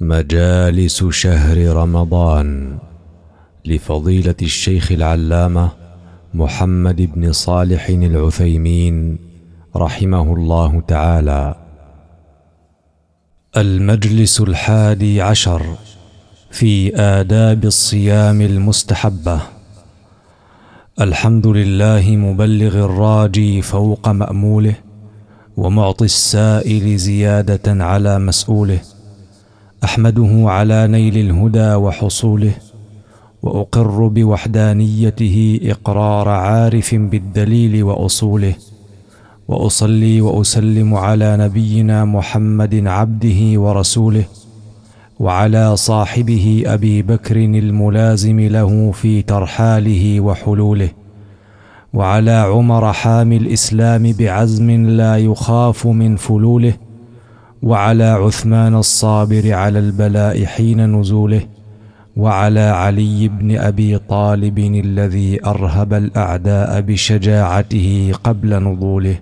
مجالس شهر رمضان لفضيلة الشيخ العلامة محمد بن صالح العثيمين رحمه الله تعالى. المجلس الحادي عشر في آداب الصيام المستحبة. الحمد لله مبلغ الراجي فوق مأموله ومعطي السائل زيادة على مسؤوله. أحمده على نيل الهدى وحصوله وأقر بوحدانيته إقرار عارف بالدليل وأصوله وأصلي وأسلم على نبينا محمد عبده ورسوله وعلى صاحبه أبي بكر الملازم له في ترحاله وحلوله وعلى عمر حامي الإسلام بعزم لا يخاف من فلوله وعلى عثمان الصابر على البلاء حين نزوله وعلى علي بن أبي طالب الذي أرهب الأعداء بشجاعته قبل نضوله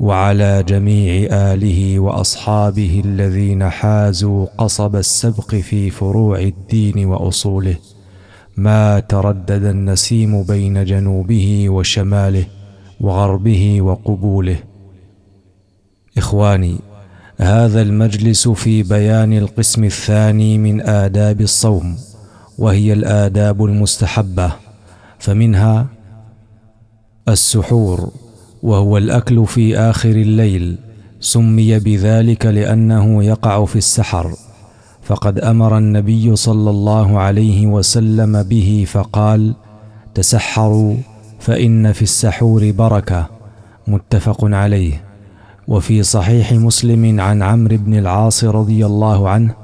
وعلى جميع آله وأصحابه الذين حازوا قصب السبق في فروع الدين وأصوله ما تردد النسيم بين جنوبه وشماله وغربه وقبوله. إخواني هذا المجلس في بيان القسم الثاني من آداب الصوم وهي الآداب المستحبة فمنها السحور وهو الأكل في آخر الليل سمي بذلك لأنه يقع في السحر فقد أمر النبي صلى الله عليه وسلم به فقال تسحروا فإن في السحور بركة متفق عليه. وفي صحيح مسلم عن عمرو بن العاص رضي الله عنه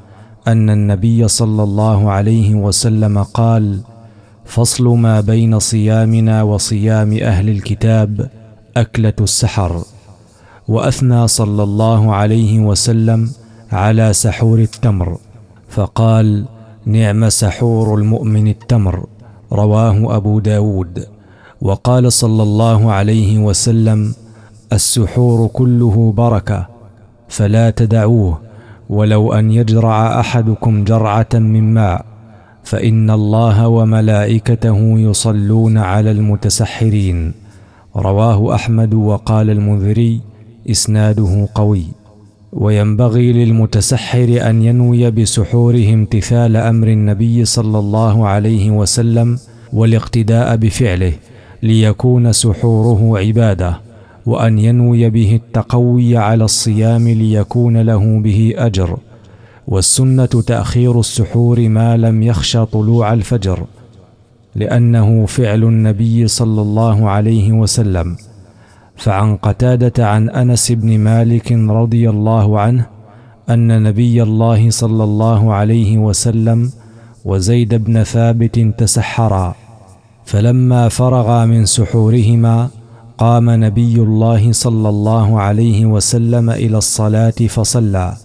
أن النبي صلى الله عليه وسلم قال فصل ما بين صيامنا وصيام أهل الكتاب أكلة السحر. وأثنى صلى الله عليه وسلم على سحور التمر فقال نعم سحور المؤمن التمر. رواه أبو داود. وقال صلى الله عليه وسلم السحور كله بركة فلا تدعوه ولو أن يجرع أحدكم جرعة من ماء فإن الله وملائكته يصلون على المتسحرين. رواه أحمد وقال المنذري إسناده قوي. وينبغي للمتسحر أن ينوي بسحوره امتثال أمر النبي صلى الله عليه وسلم والاقتداء بفعله ليكون سحوره عبادة. وأن ينوي به التقوي على الصيام ليكون له به أجر. والسنة تأخير السحور ما لم يخش طلوع الفجر لأنه فعل النبي صلى الله عليه وسلم. فعن قتادة عن أنس بن مالك رضي الله عنه أن نبي الله صلى الله عليه وسلم وزيد بن ثابت تسحرا فلما فرغا من سحورهما قام نبي الله صلى الله عليه وسلم إلى الصلاة فصلى.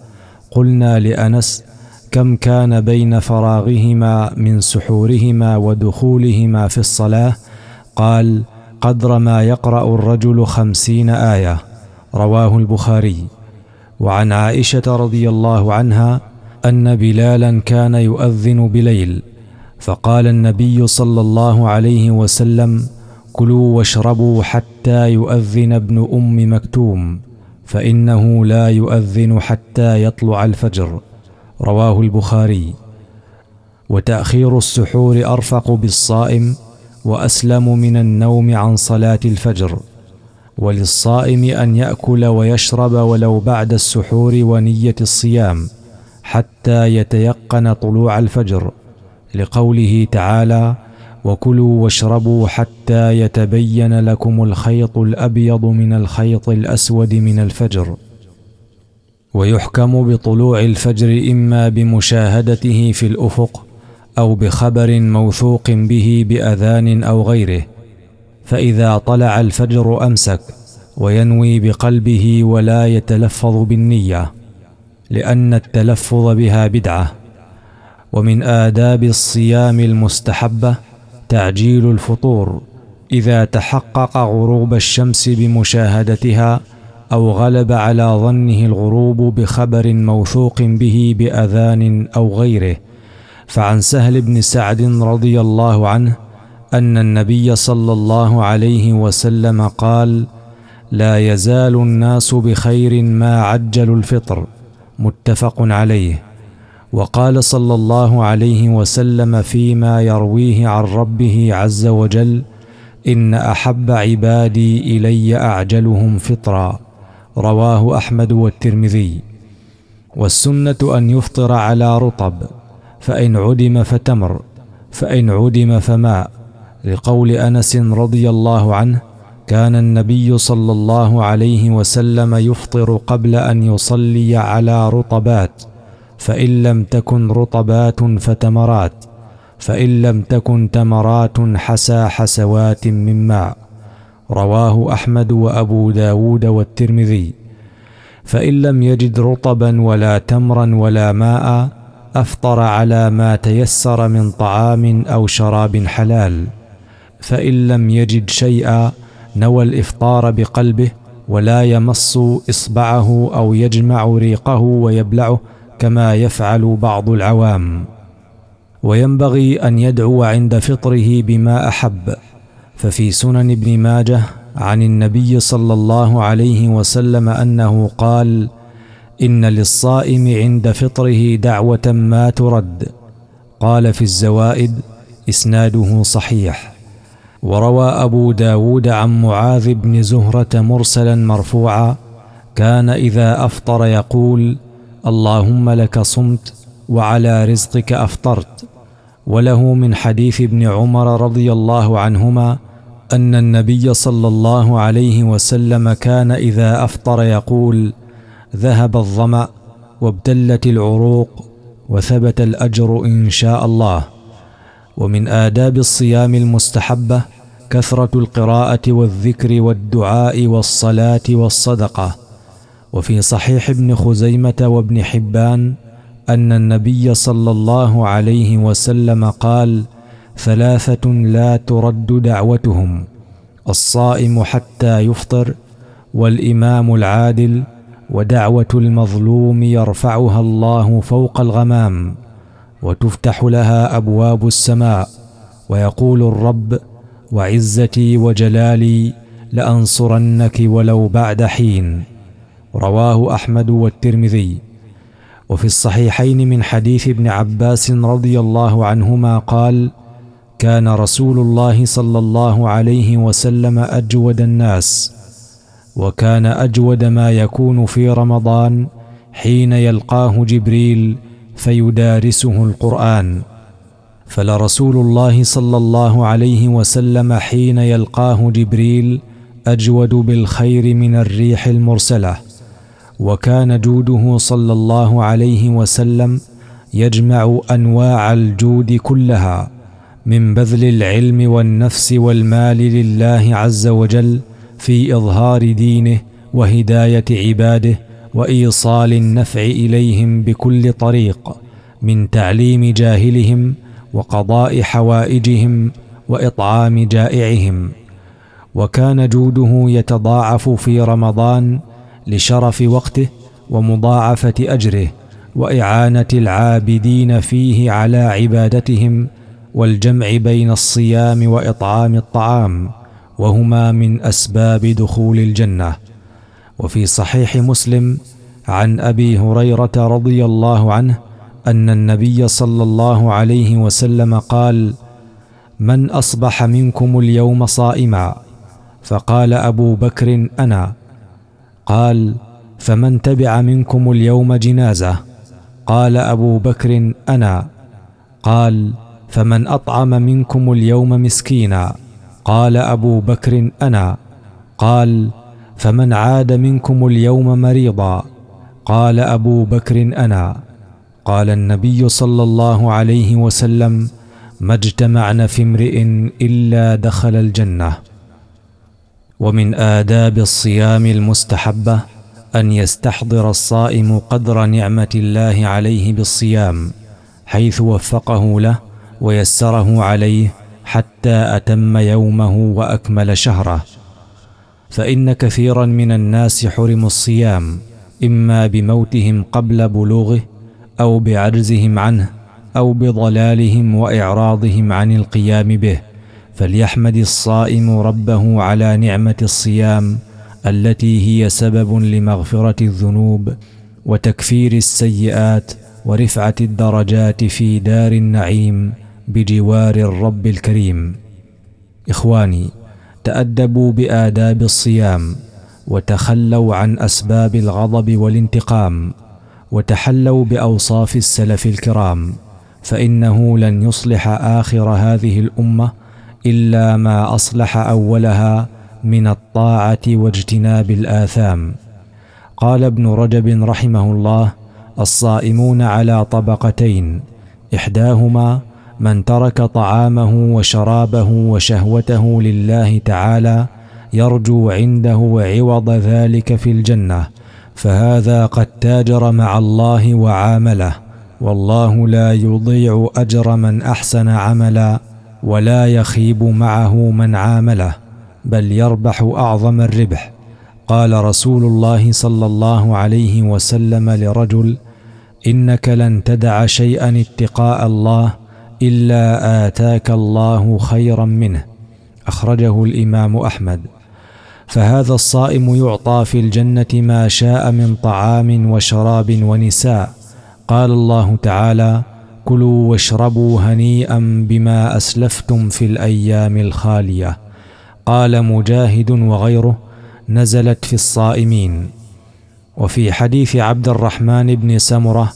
قلنا لأنس كم كان بين فراغهما من سحورهما ودخولهما في الصلاة؟ قال قدر ما يقرأ الرجل خمسين آية. رواه البخاري. وعن عائشة رضي الله عنها أن بلالا كان يؤذن بليل. فقال النبي صلى الله عليه وسلم كلوا واشربوا حتى يؤذن ابن أم مكتوم فإنه لا يؤذن حتى يطلع الفجر. رواه البخاري. وتأخير السحور أرفق بالصائم وأسلم من النوم عن صلاة الفجر. وللصائم أن يأكل ويشرب ولو بعد السحور ونية الصيام حتى يتيقن طلوع الفجر. لقوله تعالى وكلوا واشربوا حتى يتبين لكم الخيط الأبيض من الخيط الأسود من الفجر. ويحكم بطلوع الفجر إما بمشاهدته في الأفق أو بخبر موثوق به بأذان أو غيره. فإذا طلع الفجر أمسك وينوي بقلبه ولا يتلفظ بالنية لأن التلفظ بها بدعة. ومن آداب الصيام المستحبة تعجيل الفطور إذا تحقق غروب الشمس بمشاهدتها أو غلب على ظنه الغروب بخبر موثوق به بأذان أو غيره. فعن سهل بن سعد رضي الله عنه أن النبي صلى الله عليه وسلم قال لا يزال الناس بخير ما عجلوا الفطر. متفق عليه. وقال صلى الله عليه وسلم فيما يرويه عن ربه عز وجل إن أحب عبادي إلي أعجلهم فطرا. رواه أحمد والترمذي. والسنة أن يفطر على رطب فإن عدم فتمر فإن عدم فماء لقول أنس رضي الله عنه كان النبي صلى الله عليه وسلم يفطر قبل أن يصلي على رطبات. فإن لم تكن رطبات فتمرات فإن لم تكن تمرات حسى حسوات من ماء رواه أحمد وأبو داود والترمذي. فإن لم يجد رطبا ولا تمرا ولا ماء أفطر على ما تيسر من طعام أو شراب حلال. فإن لم يجد شيئا نوى الإفطار بقلبه ولا يمص إصبعه أو يجمع ريقه ويبلعه. كما يفعل بعض العوام وينبغي أن يدعو عند فطره بما أحب. ففي سنن ابن ماجه عن النبي صلى الله عليه وسلم أنه قال إن للصائم عند فطره دعوة ما ترد. قال في الزوائد إسناده صحيح. وروى أبو داود عن معاذ بن زهرة مرسلا مرفوعا كان إذا أفطر يقول اللهم لك صمت وعلى رزقك أفطرت. وله من حديث ابن عمر رضي الله عنهما أن النبي صلى الله عليه وسلم كان إذا أفطر يقول ذهب الظمأ وابتلت العروق وثبت الأجر إن شاء الله ومن آداب الصيام المستحبة كثرة القراءة والذكر والدعاء والصلاة والصدقة. وفي صحيح ابن خزيمة وابن حبان أن النبي صلى الله عليه وسلم قال ثلاثة لا ترد دعوتهم الصائم حتى يفطر والإمام العادل ودعوة المظلوم يرفعها الله فوق الغمام وتفتح لها أبواب السماء ويقول الرب وعزتي وجلالي لأنصرنك ولو بعد حين رواه أحمد والترمذي. وفي الصحيحين من حديث ابن عباس رضي الله عنهما قال كان رسول الله صلى الله عليه وسلم أجود الناس وكان أجود ما يكون في رمضان حين يلقاه جبريل فيدارسه القرآن. فلرسول الله صلى الله عليه وسلم حين يلقاه جبريل أجود بالخير من الريح المرسلة. وكان جوده صلى الله عليه وسلم يجمع أنواع الجود كلها من بذل العلم والنفس والمال لله عز وجل في إظهار دينه وهداية عباده وإيصال النفع إليهم بكل طريق من تعليم جاهلهم وقضاء حوائجهم وإطعام جائعهم. وكان جوده يتضاعف في رمضان لشرف وقته ومضاعفة أجره وإعانة العابدين فيه على عبادتهم والجمع بين الصيام وإطعام الطعام وهما من أسباب دخول الجنة. وفي صحيح مسلم عن أبي هريرة رضي الله عنه أن النبي صلى الله عليه وسلم قال من أصبح منكم اليوم صائما فقال أبو بكر أنا قال فمن تبع منكم اليوم جنازة؟ قال أبو بكر أنا. قال فمن أطعم منكم اليوم مسكينا؟ قال أبو بكر أنا. قال فمن عاد منكم اليوم مريضا؟ قال أبو بكر أنا. قال النبي صلى الله عليه وسلم ما اجتمعن في امرئ إلا دخل الجنة. ومن آداب الصيام المستحبة أن يستحضر الصائم قدر نعمة الله عليه بالصيام حيث وفقه له ويسره عليه حتى أتم يومه وأكمل شهره. فإن كثيرا من الناس حرموا الصيام إما بموتهم قبل بلوغه أو بعجزهم عنه أو بضلالهم وإعراضهم عن القيام به. فليحمد الصائم ربه على نعمة الصيام التي هي سبب لمغفرة الذنوب وتكفير السيئات ورفعة الدرجات في دار النعيم بجوار الرب الكريم. إخواني تأدبوا بآداب الصيام وتخلوا عن أسباب الغضب والانتقام وتحلوا بأوصاف السلف الكرام فإنه لن يصلح آخر هذه الأمة إلا ما أصلح أولها من الطاعة واجتناب الآثام. قال ابن رجب رحمه الله الصائمون على طبقتين إحداهما من ترك طعامه وشرابه وشهوته لله تعالى يرجو عنده عوض ذلك في الجنة فهذا قد تاجر مع الله وعامله والله لا يضيع أجر من أحسن عملا. ولا يخيب معه من عامله بل يربح أعظم الربح. قال رسول الله صلى الله عليه وسلم لرجل إنك لن تدع شيئا اتقاء الله إلا آتاك الله خيرا منه. أخرجه الإمام أحمد. فهذا الصائم يعطى في الجنة ما شاء من طعام وشراب ونساء. قال الله تعالى كلوا واشربوا هنيئا بما أسلفتم في الأيام الخالية. قال مجاهد وغيره نزلت في الصائمين. وفي حديث عبد الرحمن بن سمرة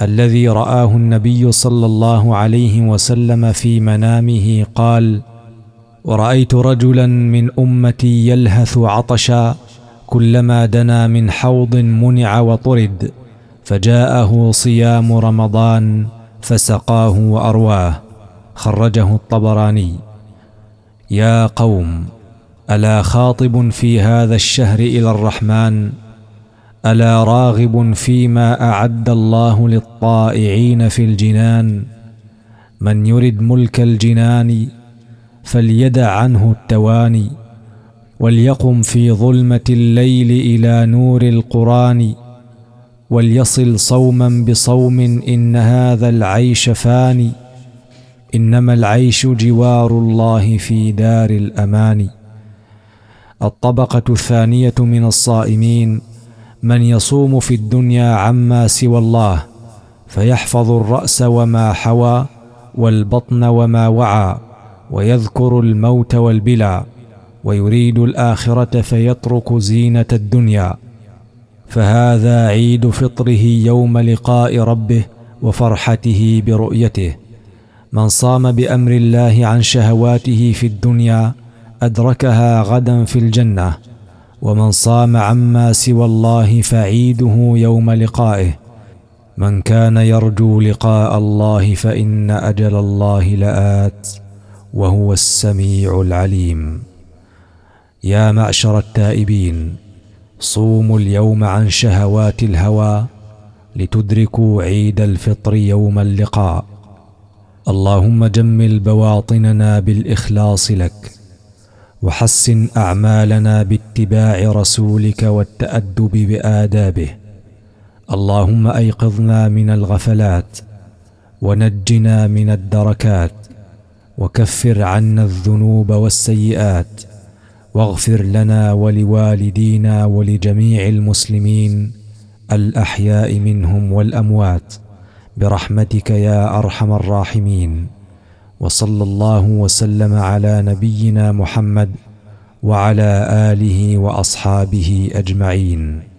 الذي رآه النبي صلى الله عليه وسلم في منامه قال ورأيت رجلا من أمتي يلهث عطشا كلما دنا من حوض منع وطرد فجاءه صيام رمضان فسقاه وأرواه. خرجه الطبراني. يا قوم ألا خاطب في هذا الشهر إلى الرحمن؟ ألا راغب فيما أعد الله للطائعين في الجنان؟ من يرد ملك الجنان فليدع عنه التواني وليقم في ظلمة الليل إلى نور القرآن. وليصل صوما بصوم إن هذا العيش فاني إنما العيش جوار الله في دار الأمان. الطبقة الثانية من الصائمين من يصوم في الدنيا عما سوى الله فيحفظ الرأس وما حوى والبطن وما وعى ويذكر الموت والبلى ويريد الآخرة فيترك زينة الدنيا. فهذا عيد فطره يوم لقاء ربه وفرحته برؤيته. من صام بأمر الله عن شهواته في الدنيا أدركها غدا في الجنة ومن صام عما سوى الله فعيده يوم لقائه. من كان يرجو لقاء الله فإن أجل الله لآت وهو السميع العليم. يا معشر التائبين صوموا اليوم عن شهوات الهوى لتدركوا عيد الفطر يوم اللقاء. اللهم جمل بواطننا بالإخلاص لك وحسن أعمالنا باتباع رسولك والتأدب بآدابه. اللهم أيقظنا من الغفلات ونجنا من الدركات وكفر عنا الذنوب والسيئات واغفر لنا ولوالدينا ولجميع المسلمين الأحياء منهم والأموات برحمتك يا أرحم الراحمين. وصلى الله وسلم على نبينا محمد وعلى آله وأصحابه أجمعين.